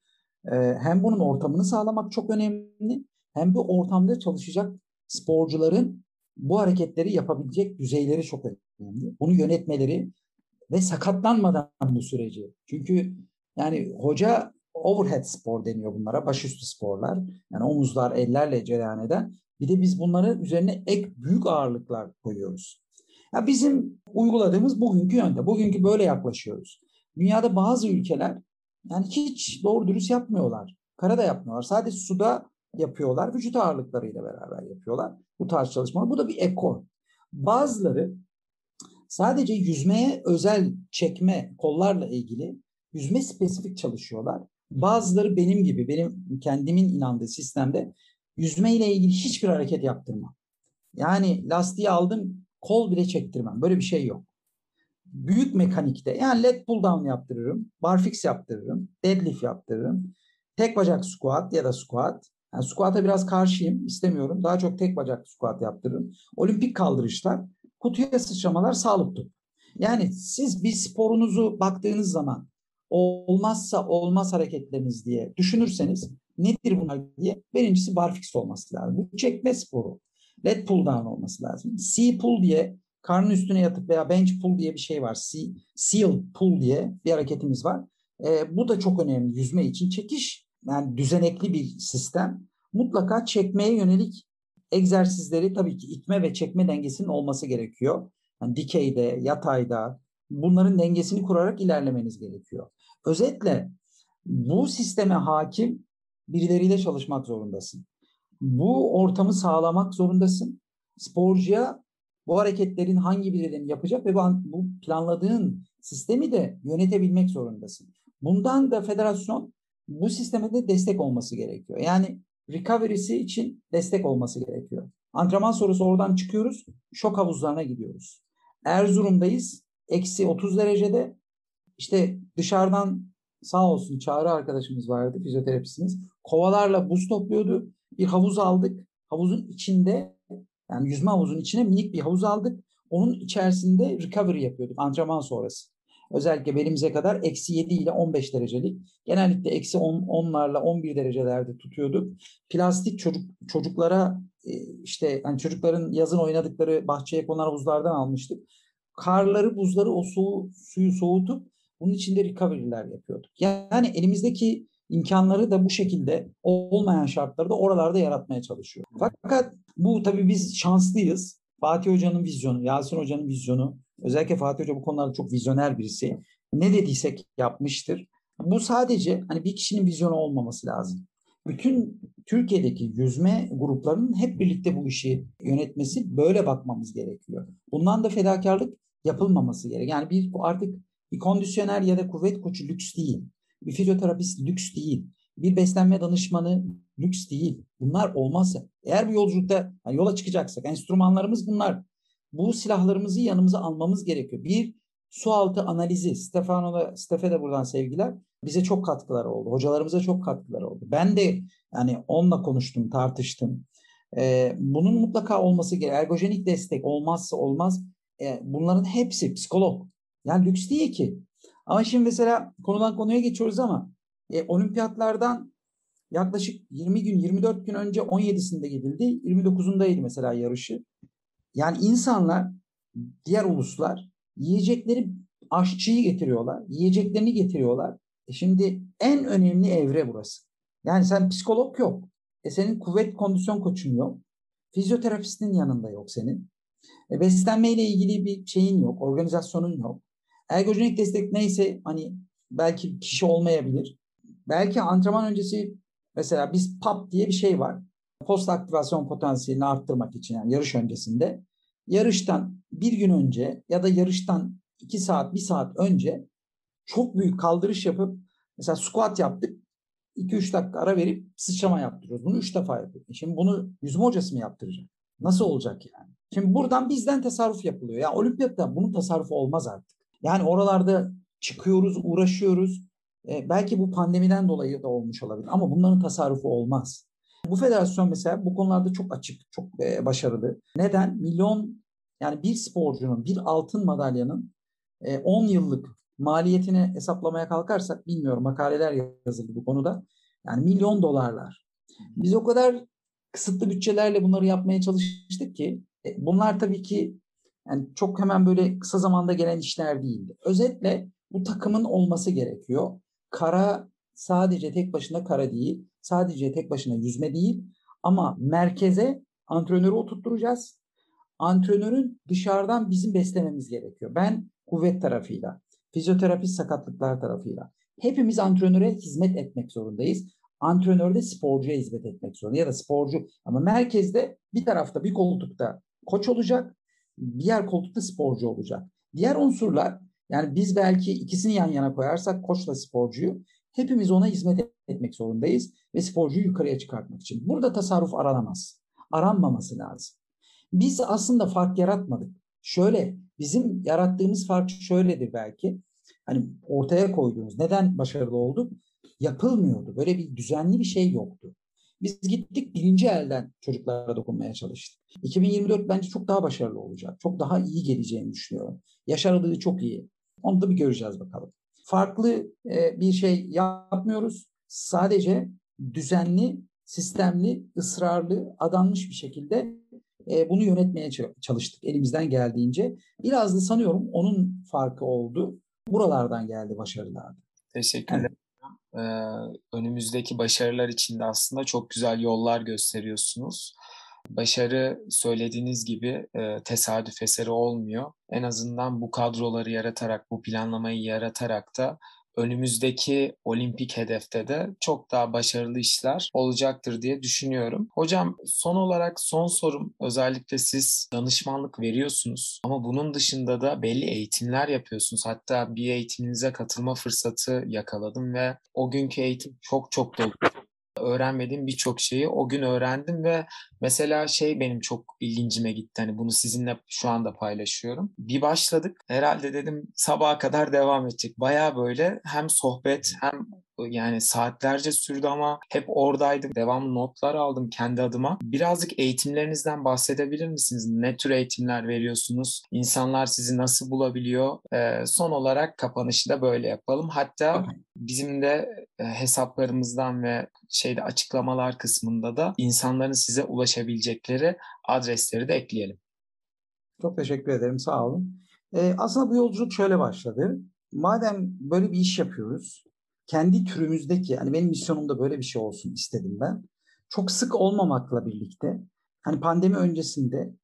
Ee, hem bunun ortamını sağlamak çok önemli, hem bu ortamda çalışacak sporcuların bu hareketleri yapabilecek düzeyleri çok önemli. Bunu yönetmeleri ve sakatlanmadan bu süreci. Çünkü yani hoca overhead spor deniyor bunlara. Başüstü sporlar. Yani omuzlar, ellerle cereyan eden. Bir de biz bunları üzerine ek büyük ağırlıklar koyuyoruz. Ya bizim uyguladığımız bugünkü yöntem. Bugünkü böyle yaklaşıyoruz. Dünyada bazı ülkeler yani hiç doğru dürüst yapmıyorlar. Karada yapmıyorlar. Sadece suda yapıyorlar. Vücut ağırlıklarıyla beraber yapıyorlar bu tarz çalışmalar. Bu da bir ekol. Bazıları sadece yüzmeye özel çekme kollarla ilgili yüzme spesifik çalışıyorlar. Bazıları benim gibi, benim kendimin inandığı sistemde yüzme ile ilgili hiçbir hareket yaptırmam. Yani lastiği aldım, kol bile çektirmem. Böyle bir şey yok. Büyük mekanikte yani leg pull down yaptırırım, barfix yaptırırım, deadlift yaptırırım. Tek bacak squat ya da squat. Yani squat'a biraz karşıyım, istemiyorum. Daha çok tek bacak squat yaptırırım. Olimpik kaldırışlar, kutuya sıçramalar, sağlık tut. Yani siz bir sporunuzu baktığınız zaman olmazsa olmaz hareketleriniz diye düşünürseniz nedir bunlar diye birincisi barfix olması lazım. Bu çekme sporu. Leg pull down olması lazım. C pull diye karnın üstüne yatıp veya bench pull diye bir şey var. C, seal pull diye bir hareketimiz var. E, bu da çok önemli yüzme için. Çekiş yani düzenekli bir sistem. Mutlaka çekmeye yönelik egzersizleri tabii ki itme ve çekme dengesinin olması gerekiyor. Yani dikeyde, yatayda bunların dengesini kurarak ilerlemeniz gerekiyor. Özetle bu sisteme hakim birileriyle çalışmak zorundasın. Bu ortamı sağlamak zorundasın. Sporcuya bu hareketlerin hangi birilerini yapacak ve bu planladığın sistemi de yönetebilmek zorundasın. Bundan da federasyon bu sisteme de destek olması gerekiyor. Yani recovery'si için destek olması gerekiyor. Antrenman sonrası oradan çıkıyoruz, şok havuzlarına gidiyoruz. Erzurum'dayız, eksi 30 derecede. İşte dışarıdan sağ olsun Çağrı arkadaşımız vardı, fizyoterapistimiz. Kovalarla buz topluyordu. Bir havuz aldık. Havuzun içinde, yani yüzme havuzun içine minik bir havuz aldık. Onun içerisinde recovery yapıyorduk antrenman sonrası. Özellikle belimize kadar eksi 7 ile 15 derecelik. Genellikle eksi 10, 10'larla 11 derecelerde tutuyorduk. Plastik çocuk çocuklara e, işte hani çocukların yazın oynadıkları bahçeye konan havuzlardan almıştık. Karları, buzları o soğu, suyu soğutup bunun içinde recovery'ler yapıyorduk. Yani elimizdeki imkanları da bu şekilde olmayan şartlarda oralarda yaratmaya çalışıyor. Fakat bu tabii biz şanslıyız. Fatih Hoca'nın vizyonu, Yasin Hoca'nın vizyonu, özellikle Fatih Hoca bu konularda çok vizyoner birisi. Ne dediysek yapmıştır. Bu sadece hani bir kişinin vizyonu olmaması lazım. Bütün Türkiye'deki yüzme gruplarının hep birlikte bu işi yönetmesi böyle bakmamız gerekiyor. Bundan da fedakarlık yapılmaması gerek. Yani bir artık bir kondisyoner ya da kuvvet koçu lüks değil. Bir fizyoterapist lüks değil. Bir beslenme danışmanı lüks değil. Bunlar olmazsa eğer bu yolculukta yani yola çıkacaksak enstrümanlarımız bunlar. Bu silahlarımızı yanımıza almamız gerekiyor. Bir su altı analizi. Stefano da Stefe de buradan sevgiler. Bize çok katkıları oldu. Hocalarımıza çok katkıları oldu. Ben de yani onunla konuştum, tartıştım. Ee, bunun mutlaka olması gerekiyor. Ergojenik destek olmazsa olmaz. Ee, bunların hepsi psikolog. Yani lüks değil ki. Ama şimdi mesela konudan konuya geçiyoruz ama e, olimpiyatlardan yaklaşık 20 gün 24 gün önce 17'sinde gidildi. 29'undaydı mesela yarışı. Yani insanlar diğer uluslar yiyecekleri aşçıyı getiriyorlar. Yiyeceklerini getiriyorlar. E şimdi en önemli evre burası. Yani sen psikolog yok. E senin kuvvet kondisyon koçun yok. Fizyoterapistin yanında yok senin. E beslenmeyle ilgili bir şeyin yok. Organizasyonun yok. Ergojenik destek neyse hani belki kişi olmayabilir. Belki antrenman öncesi mesela biz PAP diye bir şey var. Post aktivasyon potansiyelini arttırmak için yani yarış öncesinde. Yarıştan bir gün önce ya da yarıştan iki saat, bir saat önce çok büyük kaldırış yapıp mesela squat yaptık. 2-3 dakika ara verip sıçrama yaptırıyoruz. Bunu 3 defa yapıyoruz. Şimdi bunu yüzme hocası mı yaptıracak? Nasıl olacak yani? Şimdi buradan bizden tasarruf yapılıyor. Ya yani olimpiyatta bunun tasarrufu olmaz artık. Yani oralarda çıkıyoruz, uğraşıyoruz. E, belki bu pandemiden dolayı da olmuş olabilir ama bunların tasarrufu olmaz. Bu federasyon mesela bu konularda çok açık, çok e, başarılı. Neden? Milyon yani bir sporcunun, bir altın madalyanın 10 e, yıllık maliyetini hesaplamaya kalkarsak bilmiyorum makaleler yazıldı bu konuda. Yani milyon dolarlar. Biz o kadar kısıtlı bütçelerle bunları yapmaya çalıştık ki e, bunlar tabii ki yani çok hemen böyle kısa zamanda gelen işler değildi. Özetle bu takımın olması gerekiyor. Kara sadece tek başına kara değil, sadece tek başına yüzme değil ama merkeze antrenörü oturtturacağız. Antrenörün dışarıdan bizim beslememiz gerekiyor. Ben kuvvet tarafıyla, fizyoterapist sakatlıklar tarafıyla. Hepimiz antrenöre hizmet etmek zorundayız. Antrenör de sporcuya hizmet etmek zorunda ya da sporcu ama merkezde bir tarafta bir koltukta koç olacak, diğer koltukta sporcu olacak. Diğer unsurlar yani biz belki ikisini yan yana koyarsak koçla sporcuyu hepimiz ona hizmet etmek zorundayız ve sporcuyu yukarıya çıkartmak için. Burada tasarruf aranamaz. Aranmaması lazım. Biz aslında fark yaratmadık. Şöyle bizim yarattığımız fark şöyledir belki. Hani ortaya koyduğumuz neden başarılı olduk? Yapılmıyordu. Böyle bir düzenli bir şey yoktu. Biz gittik birinci elden çocuklara dokunmaya çalıştık. 2024 bence çok daha başarılı olacak. Çok daha iyi geleceğini düşünüyorum. Yaş aralığı çok iyi. Onu da bir göreceğiz bakalım. Farklı e, bir şey yapmıyoruz. Sadece düzenli, sistemli, ısrarlı, adanmış bir şekilde e, bunu yönetmeye çalıştık elimizden geldiğince. Biraz da sanıyorum onun farkı oldu. Buralardan geldi başarılar. Teşekkürler. Evet. Ee, önümüzdeki başarılar için de aslında çok güzel yollar gösteriyorsunuz. Başarı söylediğiniz gibi e, tesadüf eseri olmuyor. En azından bu kadroları yaratarak, bu planlamayı yaratarak da önümüzdeki olimpik hedefte de çok daha başarılı işler olacaktır diye düşünüyorum. Hocam son olarak son sorum özellikle siz danışmanlık veriyorsunuz ama bunun dışında da belli eğitimler yapıyorsunuz. Hatta bir eğitiminize katılma fırsatı yakaladım ve o günkü eğitim çok çok dolu öğrenmediğim birçok şeyi o gün öğrendim ve mesela şey benim çok ilgincime gitti. Hani bunu sizinle şu anda paylaşıyorum. Bir başladık. Herhalde dedim sabaha kadar devam edecek. Baya böyle hem sohbet hem yani saatlerce sürdü ama hep oradaydım. Devamlı notlar aldım kendi adıma. Birazcık eğitimlerinizden bahsedebilir misiniz? Ne tür eğitimler veriyorsunuz? İnsanlar sizi nasıl bulabiliyor? Ee, son olarak kapanışı da böyle yapalım. Hatta bizim de hesaplarımızdan ve şeyde açıklamalar kısmında da insanların size ulaşabilecekleri adresleri de ekleyelim. Çok teşekkür ederim. Sağ olun. Ee, aslında bu yolculuk şöyle başladı. Madem böyle bir iş yapıyoruz, kendi türümüzdeki hani benim misyonumda böyle bir şey olsun istedim ben. Çok sık olmamakla birlikte hani pandemi öncesinde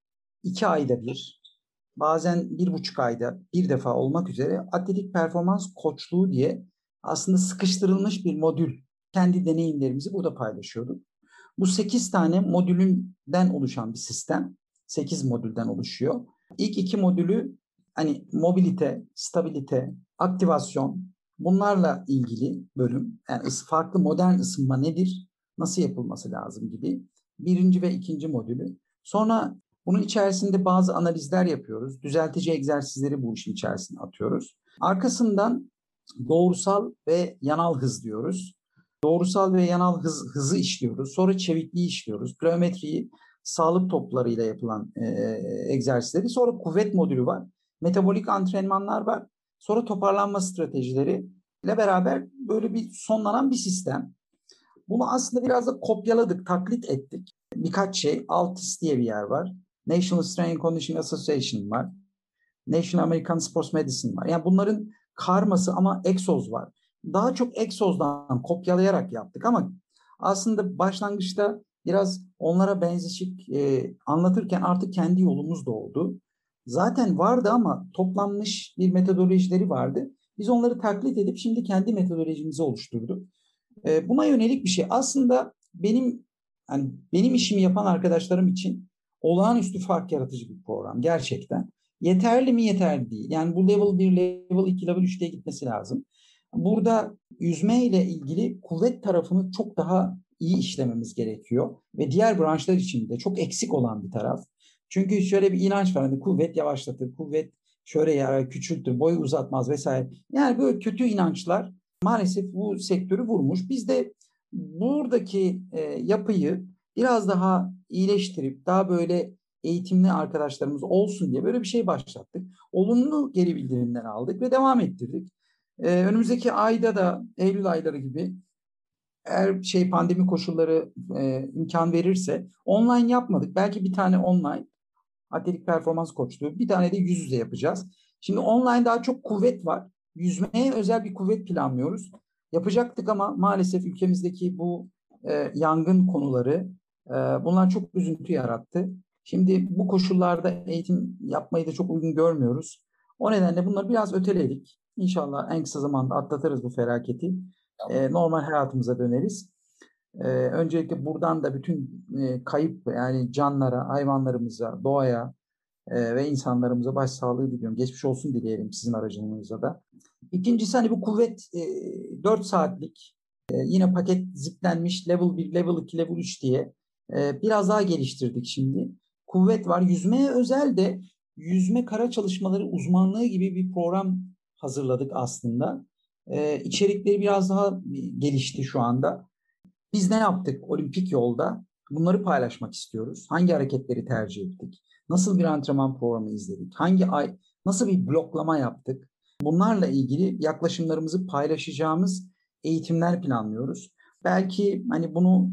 iki ayda bir bazen bir buçuk ayda bir defa olmak üzere atletik performans koçluğu diye aslında sıkıştırılmış bir modül kendi deneyimlerimizi burada paylaşıyorduk. Bu sekiz tane modülünden oluşan bir sistem. sekiz modülden oluşuyor. İlk iki modülü hani mobilite, stabilite, aktivasyon, Bunlarla ilgili bölüm, yani farklı modern ısınma nedir, nasıl yapılması lazım gibi birinci ve ikinci modülü. Sonra bunun içerisinde bazı analizler yapıyoruz. Düzeltici egzersizleri bu işin içerisine atıyoruz. Arkasından doğrusal ve yanal hız diyoruz. Doğrusal ve yanal hız, hızı işliyoruz. Sonra çevikliği işliyoruz. Pliometriyi sağlık toplarıyla yapılan e, egzersizleri. Sonra kuvvet modülü var. Metabolik antrenmanlar var. Sonra toparlanma stratejileri ile beraber böyle bir sonlanan bir sistem. Bunu aslında biraz da kopyaladık, taklit ettik. Birkaç şey, Altis diye bir yer var. National Strength Conditioning Association var. National American Sports Medicine var. Yani bunların karması ama Exos var. Daha çok Exos'dan kopyalayarak yaptık ama aslında başlangıçta biraz onlara benzeşik e, anlatırken artık kendi yolumuz da oldu. Zaten vardı ama toplanmış bir metodolojileri vardı. Biz onları taklit edip şimdi kendi metodolojimizi oluşturduk. E, buna yönelik bir şey. Aslında benim yani benim işimi yapan arkadaşlarım için olağanüstü fark yaratıcı bir program gerçekten. Yeterli mi yeterli değil. Yani bu level 1, level 2, level 3 diye gitmesi lazım. Burada yüzme ile ilgili kuvvet tarafını çok daha iyi işlememiz gerekiyor. Ve diğer branşlar için de çok eksik olan bir taraf. Çünkü şöyle bir inanç var. Hani kuvvet yavaşlatır, kuvvet şöyle yarar, küçültür, boyu uzatmaz vesaire. Yani böyle kötü inançlar maalesef bu sektörü vurmuş. Biz de buradaki e, yapıyı biraz daha iyileştirip daha böyle eğitimli arkadaşlarımız olsun diye böyle bir şey başlattık. Olumlu geri bildirimler aldık ve devam ettirdik. Ee, önümüzdeki ayda da Eylül ayları gibi eğer şey pandemi koşulları e, imkan verirse online yapmadık. Belki bir tane online atletik performans koçluğu, bir tane de yüz yüze yapacağız. Şimdi online daha çok kuvvet var. Yüzmeye özel bir kuvvet planlıyoruz. Yapacaktık ama maalesef ülkemizdeki bu e, yangın konuları e, bunlar çok üzüntü yarattı. Şimdi bu koşullarda eğitim yapmayı da çok uygun görmüyoruz. O nedenle bunları biraz öteledik. İnşallah en kısa zamanda atlatırız bu felaketi. E, normal hayatımıza döneriz. E, öncelikle buradan da bütün e, kayıp yani canlara, hayvanlarımıza, doğaya e, ve insanlarımıza başsağlığı diliyorum. Geçmiş olsun dileyelim sizin aracılığınızla da. İkincisi hani bu kuvvet e, 4 saatlik e, yine paket ziplenmiş level 1, level 2, level 3 diye e, biraz daha geliştirdik şimdi. Kuvvet var. Yüzmeye özel de yüzme kara çalışmaları uzmanlığı gibi bir program hazırladık aslında. Ee, içerikleri biraz daha gelişti şu anda. Biz ne yaptık olimpik yolda? Bunları paylaşmak istiyoruz. Hangi hareketleri tercih ettik? Nasıl bir antrenman programı izledik? Hangi ay nasıl bir bloklama yaptık? Bunlarla ilgili yaklaşımlarımızı paylaşacağımız eğitimler planlıyoruz. Belki hani bunu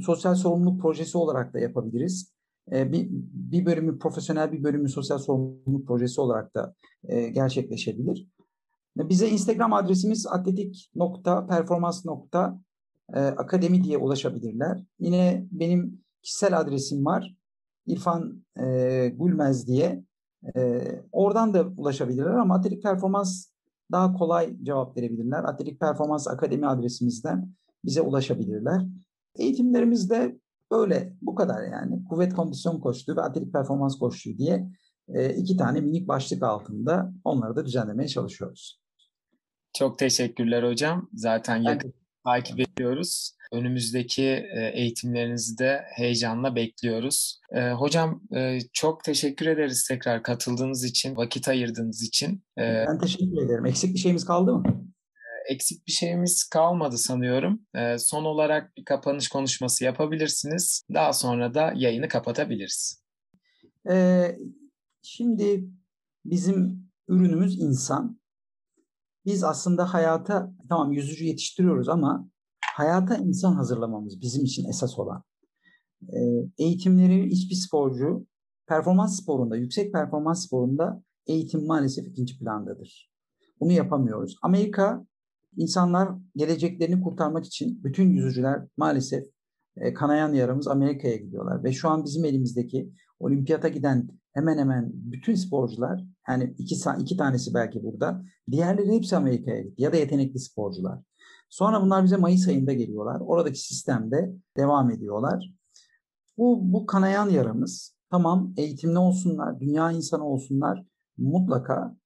sosyal sorumluluk projesi olarak da yapabiliriz. Bir, bir bölümü profesyonel bir bölümü sosyal sorumluluk projesi olarak da gerçekleşebilir. Bize Instagram adresimiz atletik.performans.akademi diye ulaşabilirler. Yine benim kişisel adresim var. İrfan e, Gülmez diye. E, oradan da ulaşabilirler ama Atletik Performans daha kolay cevap verebilirler. Atletik Performans Akademi adresimizden bize ulaşabilirler. Eğitimlerimiz de böyle bu kadar yani. Kuvvet kondisyon koçluğu ve atletik performans koçluğu diye e, iki tane minik başlık altında onları da düzenlemeye çalışıyoruz. Çok teşekkürler hocam. Zaten yakın takip ediyoruz. Önümüzdeki e, eğitimlerinizi de heyecanla bekliyoruz. E, hocam e, çok teşekkür ederiz tekrar katıldığınız için, vakit ayırdığınız için. Ben teşekkür ederim. Eksik bir şeyimiz kaldı mı? Eksik bir şeyimiz kalmadı sanıyorum. Son olarak bir kapanış konuşması yapabilirsiniz. Daha sonra da yayını kapatabiliriz. Şimdi bizim ürünümüz insan biz aslında hayata tamam yüzücü yetiştiriyoruz ama hayata insan hazırlamamız bizim için esas olan. E, eğitimleri hiçbir sporcu performans sporunda, yüksek performans sporunda eğitim maalesef ikinci plandadır. Bunu yapamıyoruz. Amerika insanlar geleceklerini kurtarmak için bütün yüzücüler maalesef e, kanayan yaramız Amerika'ya gidiyorlar. Ve şu an bizim elimizdeki olimpiyata giden hemen hemen bütün sporcular yani iki, iki tanesi belki burada. Diğerleri hepsi Amerika'ya gitti ya da yetenekli sporcular. Sonra bunlar bize Mayıs ayında geliyorlar. Oradaki sistemde devam ediyorlar. Bu, bu kanayan yaramız. Tamam eğitimli olsunlar, dünya insanı olsunlar mutlaka.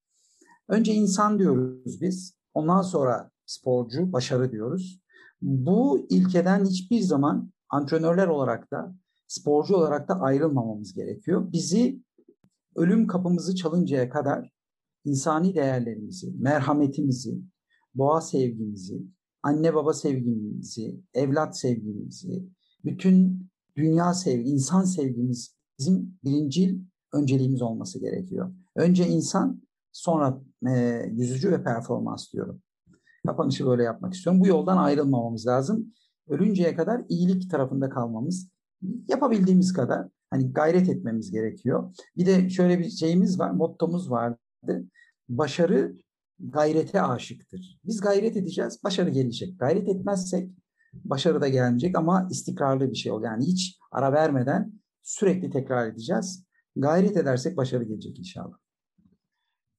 Önce insan diyoruz biz. Ondan sonra sporcu, başarı diyoruz. Bu ilkeden hiçbir zaman antrenörler olarak da sporcu olarak da ayrılmamamız gerekiyor. Bizi ölüm kapımızı çalıncaya kadar insani değerlerimizi, merhametimizi, doğa sevgimizi, anne baba sevgimizi, evlat sevgimizi, bütün dünya sevgi, insan sevgimiz bizim birincil önceliğimiz olması gerekiyor. Önce insan, Sonra e, yüzücü ve performans diyorum. Kapanışı böyle yapmak istiyorum. Bu yoldan ayrılmamamız lazım. Ölünceye kadar iyilik tarafında kalmamız, yapabildiğimiz kadar hani gayret etmemiz gerekiyor. Bir de şöyle bir şeyimiz var, mottomuz vardı. Başarı gayrete aşıktır. Biz gayret edeceğiz, başarı gelecek. Gayret etmezsek başarı da gelmeyecek ama istikrarlı bir şey ol. Yani hiç ara vermeden sürekli tekrar edeceğiz. Gayret edersek başarı gelecek inşallah.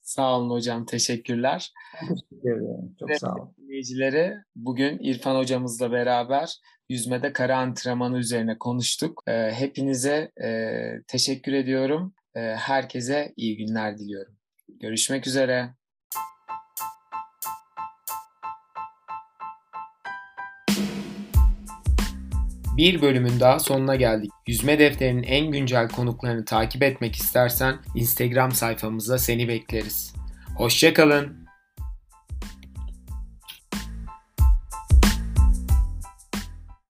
Sağ olun hocam, teşekkürler. Teşekkür ederim. Çok sağ olun. Dinleyicileri bugün İrfan hocamızla beraber yüzmede kara antrenmanı üzerine konuştuk. Ee, hepinize e, teşekkür ediyorum. Ee, herkese iyi günler diliyorum. Görüşmek üzere. Bir bölümün daha sonuna geldik. Yüzme defterinin en güncel konuklarını takip etmek istersen Instagram sayfamızda seni bekleriz. Hoşçakalın.